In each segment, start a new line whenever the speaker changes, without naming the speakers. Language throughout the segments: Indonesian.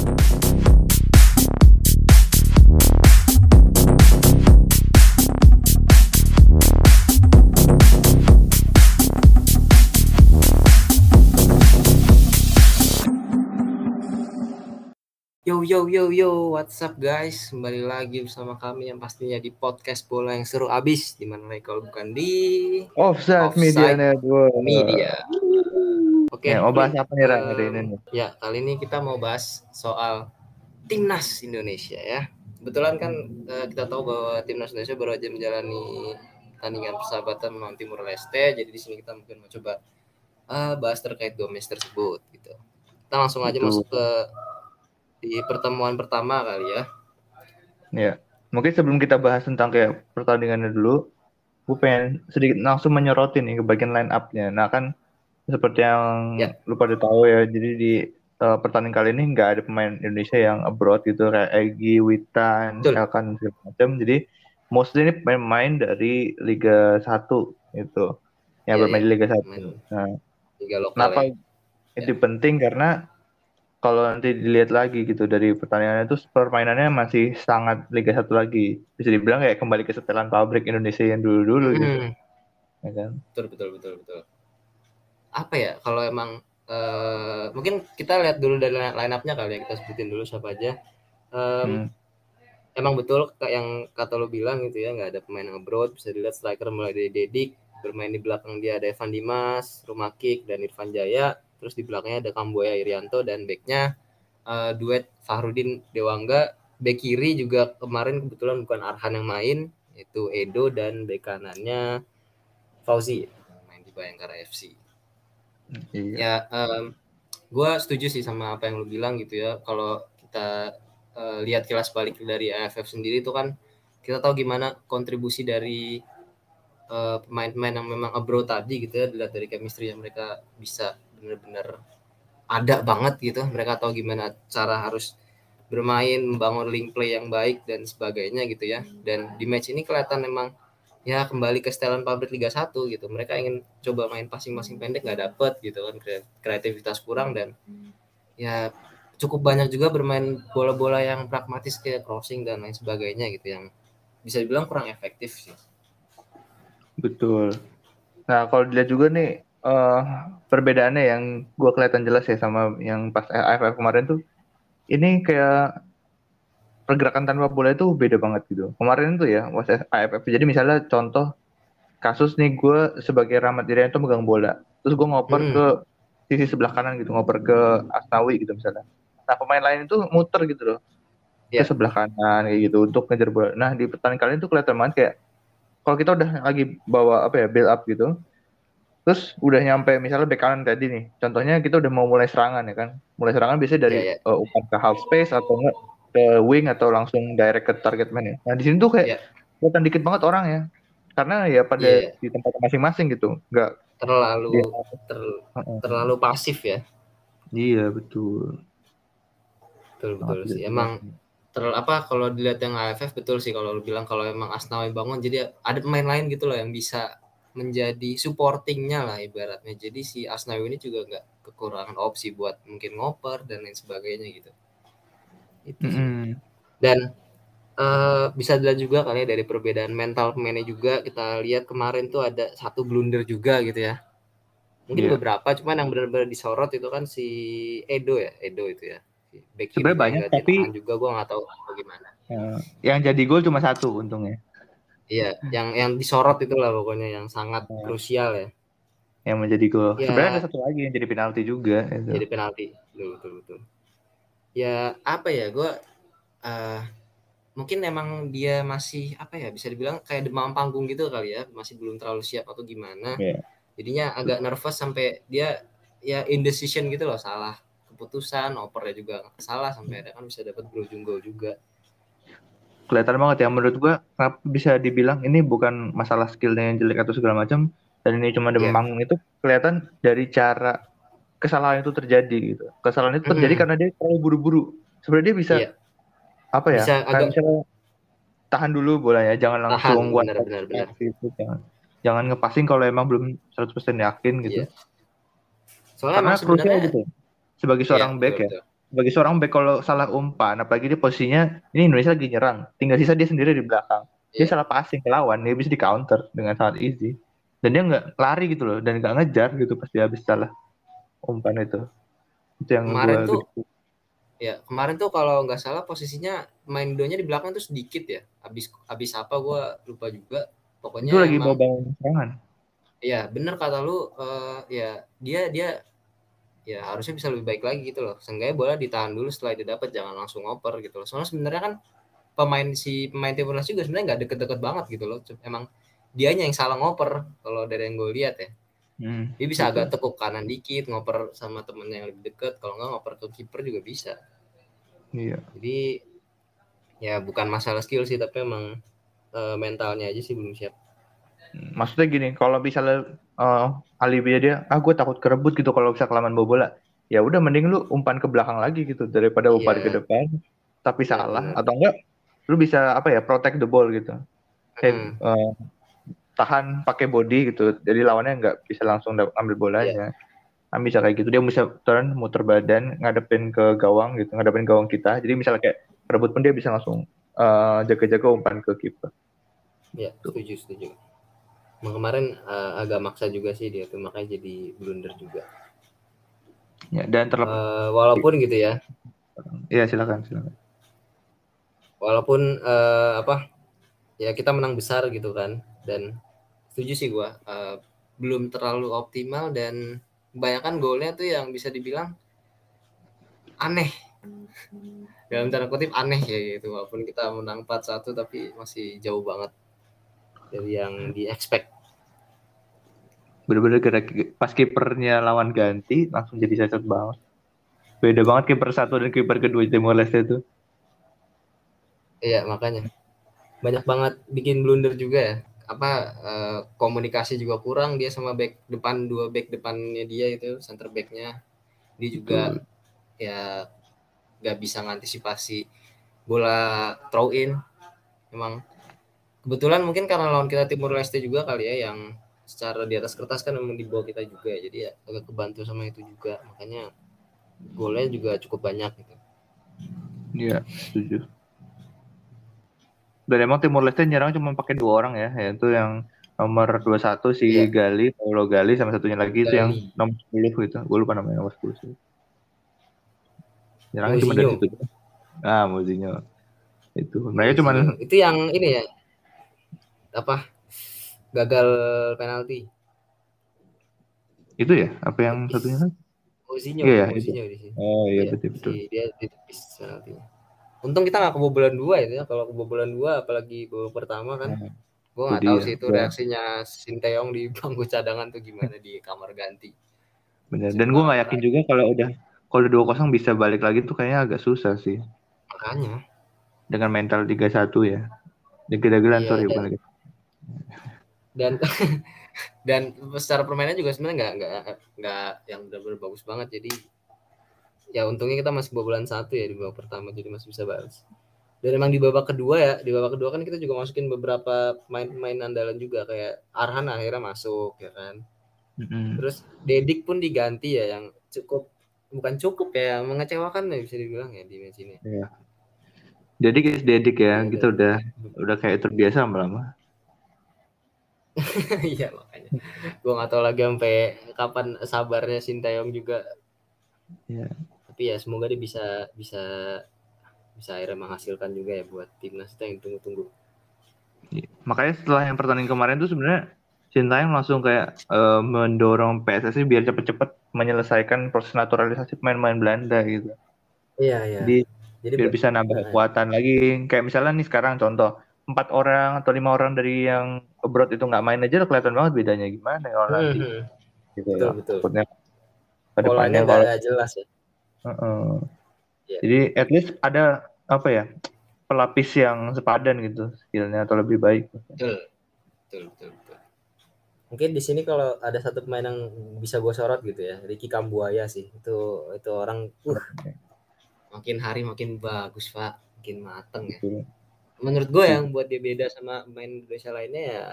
Yo yo yo yo, what's up guys? Kembali lagi bersama kami yang pastinya di podcast bola yang seru abis di mana lagi kalau bukan di
Offside,
Offside
Media Network.
media. Oke,
Ya, mau bahas apa nih, Ran, hari ini?
Ya, kali ini kita mau bahas soal timnas Indonesia ya. Kebetulan kan eh, kita tahu bahwa timnas Indonesia baru aja menjalani pertandingan persahabatan melawan Timur Leste. Jadi di sini kita mungkin mau coba eh, bahas terkait dua match tersebut gitu. Kita langsung aja
Betul.
masuk ke di pertemuan pertama kali ya.
Ya, mungkin sebelum kita bahas tentang kayak pertandingannya dulu, gue pengen sedikit langsung menyorotin nih ke bagian line up-nya. Nah kan seperti yang
Ya.
lu pada tahu ya, jadi di eh, pertandingan kali ini nggak ada pemain Indonesia yang abroad gitu kayak Egi, Witan,
Betul.
Elkan segala macam. Jadi mostly ini pemain dari Liga 1 gitu, yang
Iya,
bermain
iya.
di Liga 1.
Pemain
Nah,
Liga lokal
Kenapa
ya.
itu penting karena kalau nanti dilihat lagi gitu dari pertandingannya itu permainannya masih sangat Liga 1 lagi. Bisa dibilang kayak kembali ke setelan pabrik Indonesia yang dulu-dulu gitu.
Hmm,
Ya kan?
betul betul betul betul. Apa ya kalau emang eh, mungkin kita lihat dulu dari line up-nya kali ya kita sebutin dulu siapa aja. Em,
Hmm.
Emang betul kayak yang kata lo bilang gitu ya nggak ada pemain yang abroad bisa dilihat striker mulai dari Dedik bermain di belakang dia ada Evan Dimas, Rumakik dan Irfan Jaya terus di belakangnya ada Kamboya Irianto dan backnya eh, duet Fahrudin Dewangga. Back kiri juga kemarin kebetulan bukan Arhan yang main itu Edo dan back kanannya Fauzi main di Bayangkara FC
Iya.
ya gue setuju sih sama apa yang lu bilang gitu ya. Kalau kita eh, lihat kilas balik dari AFF sendiri itu kan kita tahu gimana kontribusi dari eh, pemain-pemain yang memang abroad tadi gitu ya dilihat dari chemistry yang mereka bisa benar-benar ada banget gitu mereka tahu gimana cara harus bermain membangun link play yang baik dan sebagainya gitu ya dan di match ini kelihatan memang ya kembali ke setelan pabrik Liga 1 gitu. Mereka ingin coba main passing-passing pendek nggak dapet gitu kan kre- kreativitas kurang dan ya cukup banyak juga bermain bola-bola yang pragmatis kayak crossing dan lain sebagainya gitu yang bisa dibilang kurang efektif sih.
Betul. Nah, kalau dilihat juga nih eh perbedaannya yang gua kelihatan jelas ya sama yang pas AFF kemarin tuh ini kayak pergerakan tanpa bola itu beda banget gitu. Kemarin tuh ya was AFF jadi misalnya contoh kasus nih gue sebagai Rahmat Irianto megang bola, terus gue ngoper
Hmm.
ke sisi sebelah kanan gitu, ngoper ke Asnawi gitu misalnya. Nah pemain lain itu muter gitu loh
Ya.
ke sebelah kanan kayak gitu untuk ngejar bola. Nah di pertandingan kali ini tuh kelihatan banget kayak kalau kita udah lagi bawa apa ya build up gitu, terus udah nyampe misalnya back kanan tadi nih, contohnya kita udah mau mulai serangan ya kan, mulai serangan biasanya dari
Iya,
eh, umpan ke half space atau enggak ke wing atau langsung direct ke target man ya. Nah di sini tuh kayak
Iya.
kelihatan dikit banget orang ya, karena ya pada
Iya.
di tempat masing-masing gitu, nggak
Terlalu
Iya.
ter- terlalu pasif ya.
Iya betul.
Betul betul
Sangat
sih. Emang ter apa kalau dilihat yang AFF betul sih kalau lu bilang kalau emang Asnawi bangun jadi ada pemain lain gitu loh yang bisa menjadi supportingnya lah ibaratnya. Jadi si Asnawi ini juga nggak kekurangan opsi buat mungkin ngoper dan lain sebagainya gitu. Itu sih.
Mm-mm.
dan eh, bisa dilihat juga kali ya dari perbedaan mental pemainnya juga. Kita lihat kemarin tuh ada satu blunder juga gitu ya. Mungkin
Iya.
beberapa cuman yang benar-benar disorot itu kan si Edo ya Edo itu ya.
Sebenarnya banyak, tapi-
juga gua nggak tahu bagaimana
Ya, yang jadi gol cuma satu untungnya,
Iya, yang yang disorot itulah pokoknya yang sangat
Ya.
krusial ya.
yang menjadi gol.
Ya.
Sebenarnya ada satu lagi yang jadi penalti juga. gitu.
Jadi penalti. Betul betul betul. Ya apa ya, gue mungkin emang dia masih apa ya bisa dibilang kayak demam panggung gitu kali ya, masih belum terlalu siap atau gimana.
Iya.
Jadinya agak nervous sampai dia ya indecision gitu loh, salah keputusan, opernya juga salah sampai ada kan bisa dapat berujung gol juga.
Kelihatan banget ya menurut gua kenapa bisa dibilang ini bukan masalah skillnya yang jelek atau segala macam dan ini cuma demam
Iya.
panggung itu kelihatan dari cara kesalahan itu terjadi gitu kesalahan itu terjadi
Mm-mm.
karena dia terlalu buru-buru sebenarnya dia bisa
Iya.
apa ya
Bisa agak-
misalnya tahan dulu bolanya jangan langsung
Tahan,
one
benar,
touch
benar, benar.
pass gitu jangan jangan ngepassing kalau emang belum 100% yakin gitu
Iya. Soalnya
karena krusial gitu sebagai seorang
Iya,
back
betul,
ya
betul.
Bagi seorang back kalau salah umpan, apalagi dia posisinya ini Indonesia lagi nyerang, tinggal sisa dia sendiri di belakang. Dia
Iya.
salah passing ke lawan, dia bisa di counter dengan sangat easy. Dan dia nggak lari gitu loh, dan nggak ngejar gitu pas dia habis salah umpan itu. Itu yang
Kemarin
gua
tuh-
gitu.
Ya, kemarin tuh kalau nggak salah posisinya main Indonya di belakang tuh sedikit ya. Habis habis apa gua lupa juga. Pokoknya
itu lagi mau
emang
bangun serangan.
Iya, bener kata lu eh, ya dia dia ya harusnya bisa lebih baik lagi gitu loh. Seenggaknya bola ditahan dulu setelah dia dapat jangan langsung oper gitu loh. Soalnya sebenarnya kan pemain si pemain Timnas juga sebenarnya nggak deket-deket banget gitu loh. Emang dianya yang salah ngoper kalau dari yang gue lihat ya.
Hmm,
Dia bisa agak tekuk kanan dikit, ngoper sama temennya yang lebih deket. Kalau nggak ngoper ke kiper juga bisa.
Iya.
Jadi ya bukan masalah skill sih, tapi emang eh, mentalnya aja sih belum siap.
Maksudnya gini, kalau misalnya eh alibi dia, ah gue takut kerebut gitu kalau bisa kelamaan bawa bola. Ya udah mending lu umpan ke belakang lagi gitu daripada umpan
Iya.
ke depan tapi
Iya,
salah
bener.
atau enggak lu bisa apa ya protect the ball gitu. Kayak
Hmm.
eh, tahan pakai body gitu. Jadi lawannya nggak bisa langsung ambil bolanya. Kan bisa kayak gitu. Dia bisa turn, muter badan, ngadepin ke gawang gitu, ngadepin gawang kita. Jadi misalnya kayak rebut pun dia bisa langsung eh, jaga-jaga umpan ke kiper.
Ya, setuju, setuju. Emang kemarin eh, agak maksa juga sih dia tuh, makanya jadi blunder juga.
Ya, dan terlepas
Eh, walaupun gitu ya,
ya silakan silakan.
walaupun eh, apa, ya kita menang besar gitu kan, dan setuju sih gua eh, belum terlalu optimal dan kebanyakan golnya tuh yang bisa dibilang aneh. Dalam tanda kutip aneh ya gitu, walaupun kita menang 4-1 tapi masih jauh banget dari yang di expect.
bener-bener gara pas kipernya lawan ganti langsung jadi cacat banget beda banget kiper satu dan kiper kedua Timor Leste itu
Iya makanya banyak banget bikin blunder juga ya. Apa eh, komunikasi juga kurang dia sama back depan dua back depannya dia itu center backnya dia juga ya nggak bisa ngantisipasi bola throw in. Emang kebetulan mungkin karena lawan kita Timur Leste juga kali ya yang secara di atas kertas kan memang di bawah kita juga. Jadi ya agak kebantu sama itu juga. Makanya golnya juga cukup banyak gitu.
Iya setuju. Dan emang Timor Leste nyerang cuma pakai dua orang ya. Yaitu yang nomor 21 si
Iya.
Gali Paulo Gali sama satunya lagi itu yang
Gali.
nomor 10 gitu. Gue lupa namanya nomor 10 sih. Nyerangnya cuma dari situ. Ah Mouzinho itu. Mereka cuma
itu yang ini ya apa gagal penalti.
Itu ya? Apa yang satunya? Lagi
Mouzinho
Iya,
Mouzinho di sini.
Oh iya
Iya,
betul betul.
si- dia ditepis penaltinya. Untung kita nggak kebobolan dua itu ya. Kalau kebobolan dua apalagi babak pertama kan.
Nah,
gue nggak tahu
dia.
sih itu
Ya.
reaksinya Sinteyong di bangku cadangan tuh gimana di kamar ganti.
Bener. Dan gue nggak yakin juga kalau udah kalau dua kosong bisa balik lagi tuh kayaknya agak susah sih.
Makanya.
Dengan mental 3-1 ya. Degil-degilan
Iya,
sorry bukan lagi.
Dan dan secara permainan juga sebenarnya nggak nggak nggak yang benar-benar bagus banget. Jadi ya untungnya kita masih kebobolan satu ya di babak pertama jadi masih bisa balas dan emang di babak kedua ya di babak kedua kan kita juga masukin beberapa pemain-pemain andalan juga kayak Arhan akhirnya masuk ya kan? Terus Dedik pun diganti ya yang cukup bukan cukup ya mengecewakan ya bisa dibilang ya di match ini.
Dedik is Dedik ya,
Iya,
kita udah udah kayak terbiasa lama-lama.
iya makanya. Gue nggak tahu lagi sampai kapan sabarnya Sintayong juga.
Iya.
tapi ya semoga dia bisa bisa bisa akhirnya menghasilkan juga ya buat timnas kita yang tunggu-tunggu.
Makanya setelah yang pertandingan kemarin tuh sebenarnya Sintayong langsung kayak eh, mendorong PSSI biar cepet-cepet menyelesaikan proses naturalisasi pemain-pemain Belanda gitu.
iya iya.
Jadi
jadi
biar bisa nambah kekuatan lagi. Kayak misalnya nih sekarang contoh empat orang atau lima orang dari yang abroad itu nggak main aja udah kelihatan banget bedanya gimana kalau nanti
Mhm.
gitu
betul
loh.
betul
Takutnya ke
polanya
depannya kalau
nggak jelas ya
Heeh.
Iya.
Jadi at least ada apa ya pelapis yang sepadan gitu skillnya atau lebih baik.
betul betul betul, betul. mungkin di sini kalau ada satu pemain yang bisa gue sorot gitu ya Ricky Kambuaya sih itu itu orang uh makin hari makin bagus pak makin mateng ya
Gitu.
Menurut gue yang buat dia beda sama pemain Indonesia lainnya ya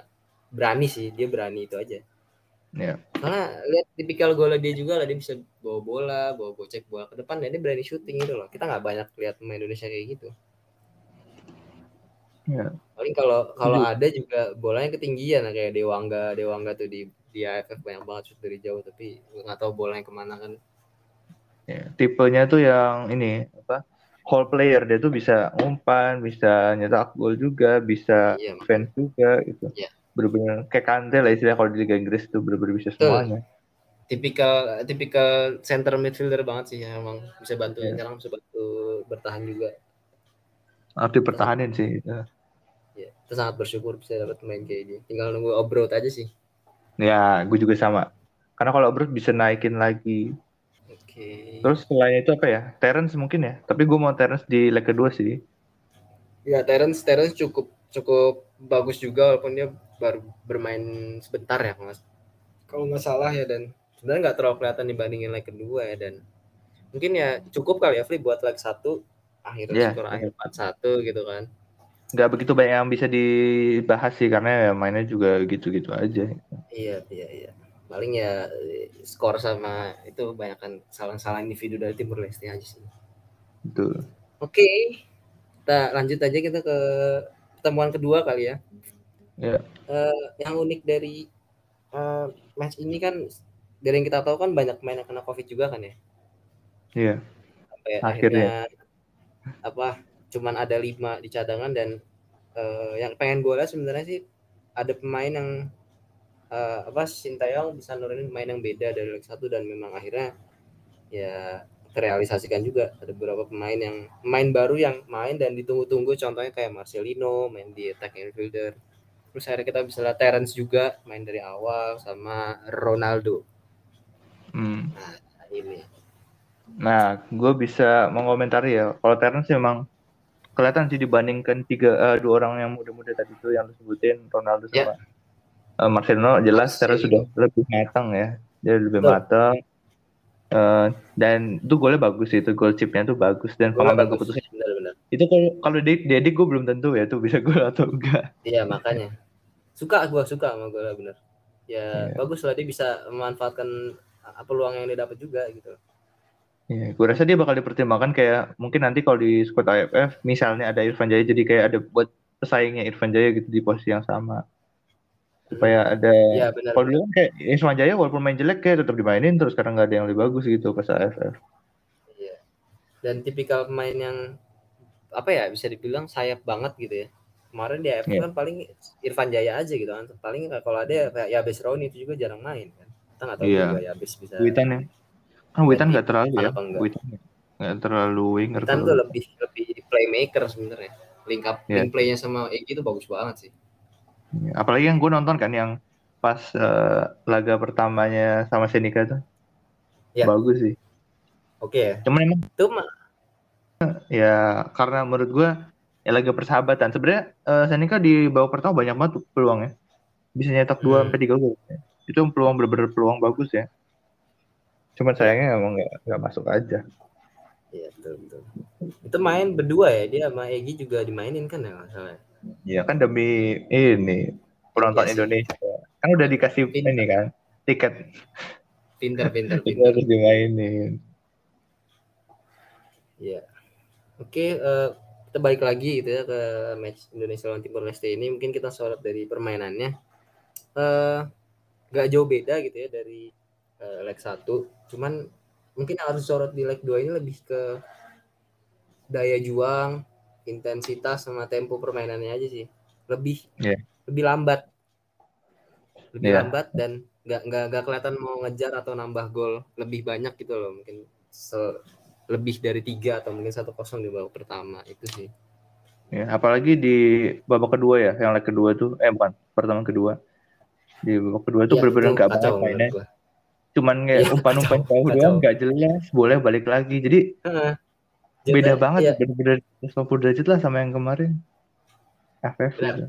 berani sih dia berani itu aja
Ya.
karena lihat tipikal gol dia juga lah dia bisa bawa bola bawa gocek bola ke depan dan dia berani shooting gitu loh kita nggak banyak lihat pemain Indonesia kayak gitu
ya
paling kalau kalau
Setuju.
ada juga bolanya ketinggian lah, kayak Dewangga Dewangga tuh di di AFF banyak banget shoot dari jauh tapi nggak tahu bolanya ke mana kan
ya. tipenya tuh yang ini apa whole player dia tuh bisa umpan bisa nyetak gol juga bisa
Iya.
fans juga gitu
Iya.
bener-bener kayak Kante lah istilah kalau di Liga Inggris tuh bener-bener bisa
Betul.
semuanya
tipikal tipikal center midfielder banget sih emang bisa bantu
Iya.
nyerang bisa bantu bertahan juga
harus dipertahanin sih gitu.
ya kita sangat bersyukur bisa dapat pemain kayak ini tinggal nunggu obrol aja sih
ya gue juga sama karena kalau Bruce bisa naikin lagi
oke.
Terus selain itu apa ya? Terence mungkin ya? Tapi gue mau Terence di leg kedua sih.
Ya Terence Terence cukup cukup bagus juga walaupun dia baru bermain sebentar ya kalau nggak- kalau nggak salah ya dan. Sebenarnya nggak terlalu kelihatan dibandingin leg kedua ya dan. Mungkin ya cukup kali ya Fli buat leg satu. Akhirnya
Iya,
skor akhir 4-1 gitu kan.
Nggak begitu banyak yang bisa dibahas sih karena ya mainnya juga gitu-gitu aja.
Iya, iya, iya. Paling ya eh, skor sama itu banyak kan salah-salah individu dari Timur Leste aja sih.
gitu
Oke, kita lanjut aja kita ke pertemuan kedua kali ya.
ya
Eh, yang unik dari eh, match ini kan dari yang kita tahu kan banyak pemain yang kena COVID juga kan ya.
iya
Sampai
Akhirnya.
akhirnya apa cuman ada lima di cadangan dan eh, yang pengen gue lihat sebenarnya sih ada pemain yang eh, apa Sintayong bisa nurunin pemain yang beda dari leg satu dan memang akhirnya ya terrealisasikan juga ada beberapa pemain yang pemain baru yang main dan ditunggu-tunggu contohnya kayak Marcelino main di attack infielder terus akhirnya kita bisa lihat Terence juga main dari awal sama Ronaldo
Hmm.
nah, ini
Nah, gue bisa mengomentari ya. Kalau Terence memang kelihatan sih dibandingkan tiga eh, dua orang yang muda-muda tadi itu yang lu sebutin Ronaldo
Ya.
sama eh, Marcelo jelas Terence sudah lebih matang ya. Dia lebih
Betul.
matang. Eh, dan itu golnya bagus itu gol chipnya tuh bagus dan pengambil keputusan
benar-benar
itu kalau kalau di Dedi gue belum tentu ya tuh bisa gol atau enggak.
iya makanya suka gua suka sama gue bener ya
Iya.
bagus lah dia bisa memanfaatkan uh, peluang yang dia dapat juga gitu
Iya, gue rasa dia bakal dipertimbangkan kayak mungkin nanti kalau di squad AFF misalnya ada Irfan Jaya jadi kayak ada buat pesaingnya Irfan Jaya gitu di posisi yang sama supaya ada
Iya benar.
kalau dulu kan kayak Irfan Jaya walaupun main jelek kayak tetap dimainin terus karena nggak ada yang lebih bagus gitu pas AFF
Iya. Dan tipikal pemain yang apa ya bisa dibilang sayap banget gitu ya. Kemarin di AFF
Iya.
kan paling Irfan Jaya aja gitu kan. Paling kalau ada kayak Yabes Roni itu juga jarang main kan. Kita nggak tahu
Iya.
juga Yabes bisa.
Witan ya kan Witan nggak terlalu ya? Witan nggak terlalu winger
Witan tuh lebih lebih playmaker sebenarnya. Link up
Iya.
link playnya sama Egy itu bagus banget sih.
Apalagi yang gue nonton kan yang pas eh, laga pertamanya sama Senika tuh.
Iya.
bagus sih.
Oke. Ya.
cuman emang
Itu
ya karena menurut gue ya laga persahabatan. Sebenarnya eh, Senika di babak pertama banyak banget peluangnya bisa nyetak dua
Hmm.
sampai tiga gol. Itu peluang bener-bener peluang bagus ya. Cuman sayangnya emang nggak nggak masuk aja.
Iya betul betul. Itu main berdua ya? Dia sama Egy juga dimainin kan ya nggak salah. ya?
ya kan demi ini penonton
Iya sih.
Indonesia kan udah dikasih
Pintar.
ini kan tiket
Pinter pinter pinter.
harus dimainin
Iya. Oke, eh, kita balik lagi gitu ya ke match Indonesia lawan Timor Leste ini. Mungkin kita sorot dari permainannya. Eh, gak jauh beda gitu ya dari eh, leg 1. Cuman mungkin harus sorot di leg 2 ini lebih ke daya juang, intensitas sama tempo permainannya aja sih. Lebih
Iya.
lebih lambat. Lebih
Iya.
lambat dan nggak nggak nggak kelihatan mau ngejar atau nambah gol lebih banyak gitu loh mungkin se- lebih dari tiga atau mungkin satu kosong di babak pertama itu sih
Ya, apalagi di babak kedua ya, yang leg kedua tuh, eh bukan, pertama kedua. Di babak kedua tuh
Ya,
bener-bener
itu
nggak
menurut
mainnya. Cuman kayak
Iya,
umpan-umpan jauh doang, nggak jelas, boleh balik lagi. Jadi
Heeh.
Beda banget,
iya,
bener-bener 150 derajat lah sama yang kemarin. FF
Benar.
gitu.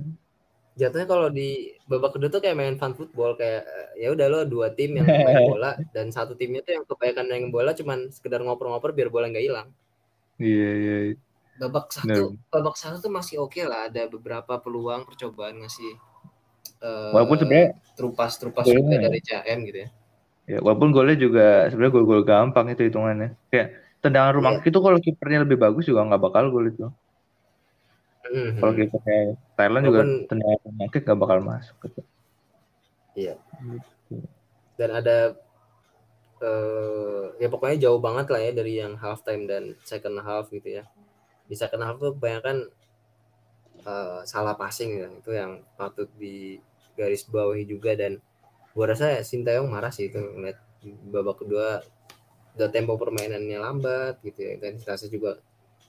jatuhnya kalau di babak kedua tuh kayak main fun football kayak eh, ya udah lo dua tim yang main bola dan satu timnya tuh yang kebanyakan main bola cuman sekedar ngoper-ngoper biar bola nggak hilang
Iya, iya.
babak satu babak satu tuh masih oke lah ada beberapa peluang percobaan ngasih eh,
Walaupun sebenarnya
terupas terupas juga
ya.
dari CM gitu ya
Ya, walaupun golnya juga sebenarnya gol-gol gampang itu hitungannya. Kayak tendangan rumah
Iya.
itu kalau kipernya lebih bagus juga nggak bakal gol itu.
Mhm.
Kalau kipernya Thailand juga
Walaupun-
tendangan rumah kick nggak bakal masuk. Gitu.
Iya. Dan ada eh ya pokoknya jauh banget lah ya dari yang half time dan second half gitu ya. Di second half tuh kebanyakan eh, salah passing ya. Itu yang patut di garis bawahi juga dan gua rasa Sintayong marah sih itu ngeliat di babak kedua udah tempo permainannya lambat gitu ya. Intensitasnya juga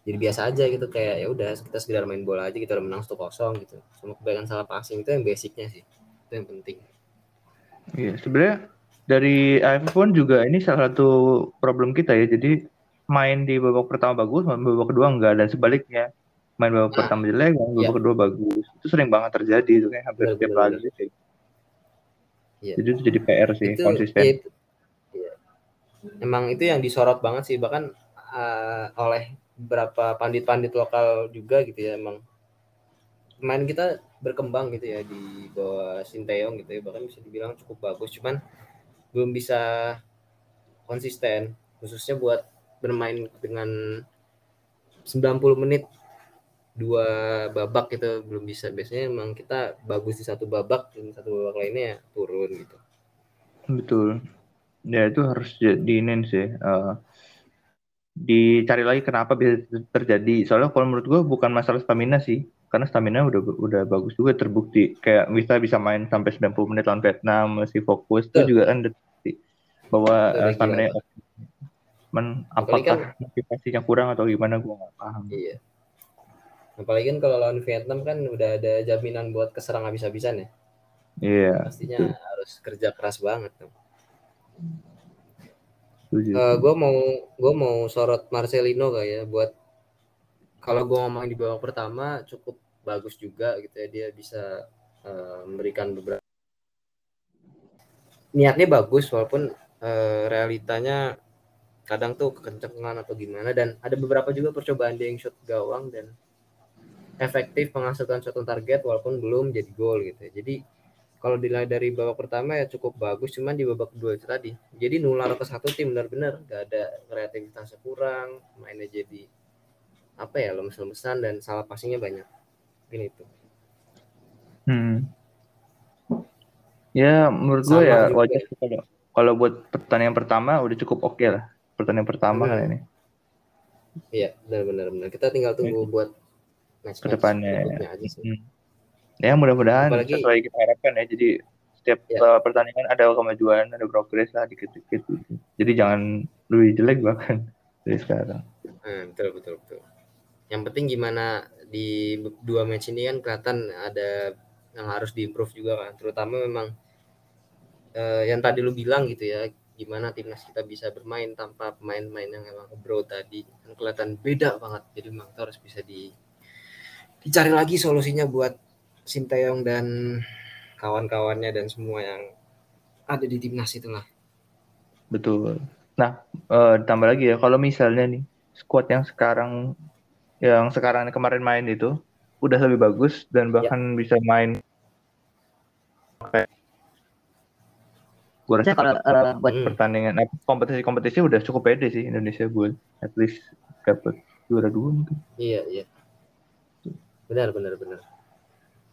jadi biasa aja gitu kayak ya udah kita sekedar main bola aja kita udah menang 1-0 gitu. Cuma kebanyakan salah passing itu yang basicnya sih. Itu yang penting.
Iya, sebenarnya dari AFF pun juga ini salah satu problem kita ya. Jadi main di babak pertama bagus, main babak kedua enggak dan sebaliknya. Main babak
Nah,
pertama jelek, main babak
iya.
kedua bagus. Itu sering banget terjadi itu kayak hampir setiap laga sih.
Iya.
Jadi itu jadi PR sih,
itu
konsisten.
ya itu-. Emang itu yang disorot banget sih bahkan uh, oleh beberapa pandit-pandit lokal juga gitu ya emang. Main kita berkembang gitu ya di bawah Sinteyong gitu ya bahkan bisa dibilang cukup bagus cuman belum bisa konsisten khususnya buat bermain dengan 90 menit dua babak gitu belum bisa. Biasanya emang kita bagus di satu babak dan satu babak lainnya ya turun gitu.
Betul. Ya itu harus diinin sih. eh, dicari lagi kenapa bisa terjadi. Soalnya kalau menurut gue bukan masalah stamina sih. Karena stamina udah udah bagus juga terbukti. Kayak bisa bisa main sampai 90 menit lawan Vietnam masih fokus itu juga kan terbukti bahwa
gila,
stamina. Men, apakah motivasinya kurang atau gimana gue nggak paham.
Iya. Apalagi kan kalau lawan Vietnam kan udah ada jaminan buat keserang habis-habisan ya.
Iya,
Pastinya harus kerja keras banget. tuh.
Setuju.
Eh gue mau gue mau sorot Marcelino kayak ya buat kalau gue ngomong di babak pertama cukup bagus juga gitu ya dia bisa eh, memberikan beberapa niatnya bagus walaupun eh, realitanya kadang tuh kekencengan atau gimana dan ada beberapa juga percobaan dia yang shot gawang dan efektif menghasilkan on target walaupun belum jadi gol gitu ya. Jadi kalau dilihat dari babak pertama ya cukup bagus cuman di babak kedua itu tadi jadi nular ke satu tim benar-benar gak ada kreativitasnya kurang mainnya jadi apa ya lemes-lemesan dan salah passingnya banyak ini itu
Hmm. Ya menurut gue ya
juga.
wajar kalau kalau buat pertandingan pertama udah cukup oke lah. Pertandingan pertama kan ini.
iya benar-benar benar kita tinggal tunggu buat match
Ke depannya.
berikutnya aja sih
Hmm. Ya mudah-mudahan
Apalagi-
sesuai kita harapkan ya. Jadi setiap
Ya.
uh, pertandingan ada kemajuan, ada progres lah dikit-dikit. Jadi jangan lebih jelek bahkan dari sekarang.
Hmm, betul betul betul yang penting gimana di dua match ini kan kelihatan ada yang harus diimprove juga kan terutama memang eh, yang tadi lu bilang gitu ya gimana timnas kita bisa bermain tanpa pemain-pemain yang emang bro tadi kan kelihatan beda banget jadi memang harus bisa di dicari lagi solusinya buat Sinteyong dan kawan-kawannya dan semua yang ada di timnas itulah
Betul. Nah, eh, ditambah lagi ya kalau misalnya nih squad yang sekarang yang sekarang kemarin main itu udah lebih bagus dan bahkan bisa main gue rasa
kalau eh, buat
pertandingan eh, kompetisi-kompetisi udah cukup pede sih Indonesia buat at least dapat juara dua mungkin.
Iya, iya. Benar, benar, benar.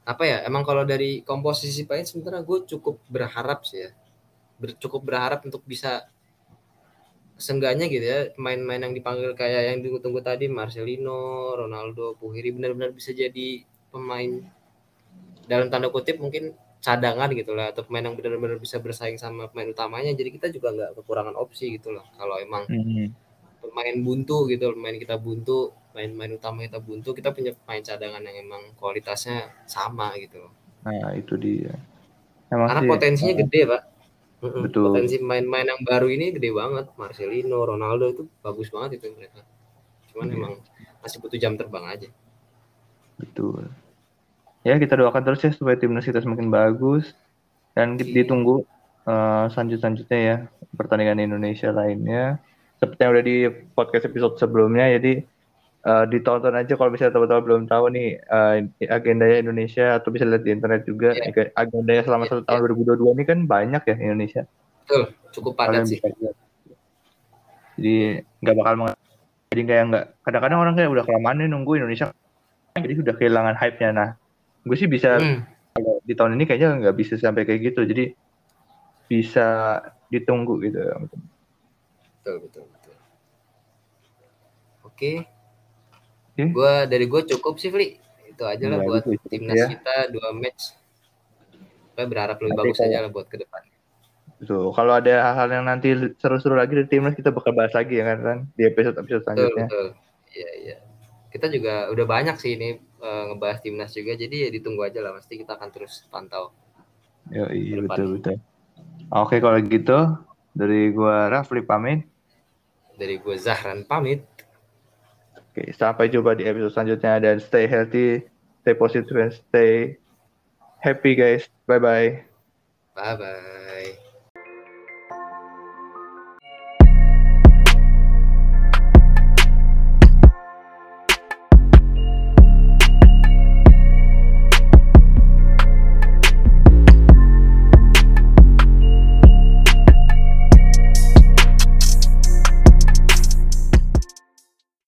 Apa ya? Emang kalau dari komposisi pemain sebenarnya gue cukup berharap sih ya. Ber- cukup berharap untuk bisa seenggaknya gitu ya pemain-pemain yang dipanggil kayak yang ditunggu-tunggu tadi Marcelino, Ronaldo, Puhiri benar-benar bisa jadi pemain dalam tanda kutip mungkin cadangan gitu lah atau pemain yang benar-benar bisa bersaing sama pemain utamanya jadi kita juga nggak kekurangan opsi gitu loh kalau emang
Hmm.
pemain buntu gitu pemain kita buntu main-main utama kita buntu kita punya pemain cadangan yang emang kualitasnya sama gitu loh
Nah itu dia. Emang
karena
sih,
potensinya
eh,
gede pak.
Betul.
potensi main-main yang baru ini gede banget Marcelino Ronaldo itu bagus banget itu mereka cuman
Iya.
emang masih butuh jam terbang aja
Betul. Ya kita doakan terus ya supaya timnas kita semakin bagus dan di-
Iya.
ditunggu eh, selanjut-selanjutnya ya pertandingan Indonesia lainnya. Seperti yang udah di podcast episode sebelumnya, jadi eh, ditonton aja kalau misalnya teman-teman belum tahu nih eh, agendanya Indonesia atau bisa lihat di internet juga
Iya.
Ag- agendanya selama
Iya,
satu tahun 2022 ini kan banyak ya Indonesia.
Betul, cukup padat sih.
Jadi nggak bakal meng jadi kayak nggak kadang-kadang orang kayak udah kelamaan nih nunggu Indonesia jadi sudah kehilangan hype-nya. Nah, gue sih bisa
Hmm.
kalau di tahun ini kayaknya nggak bisa sampai kayak gitu. Jadi bisa ditunggu gitu.
Betul, betul, betul. Oke.
Oke.
Gua dari gue cukup sih, Fli. Itu aja lah
Iya,
buat
gitu,
timnas
ya.
kita dua match. Kita berharap lebih
Nanti
bagus aja lah buat ke depan.
Tuh, kalau ada hal-hal yang nanti seru-seru lagi dari timnas kita bakal bahas lagi ya kan, Ran? di episode-episode
Betul,
selanjutnya.
betul. Iya, iya. Kita juga udah banyak sih ini eh, ngebahas timnas juga, jadi ya ditunggu aja lah. Pasti kita akan terus pantau.
Ya, iya betul betul. Oke kalau gitu dari gua Rafli pamit.
Dari gue Zahran pamit.
Oke, sampai jumpa di episode selanjutnya dan stay healthy, stay positive and stay happy guys. Bye bye.
Bye bye.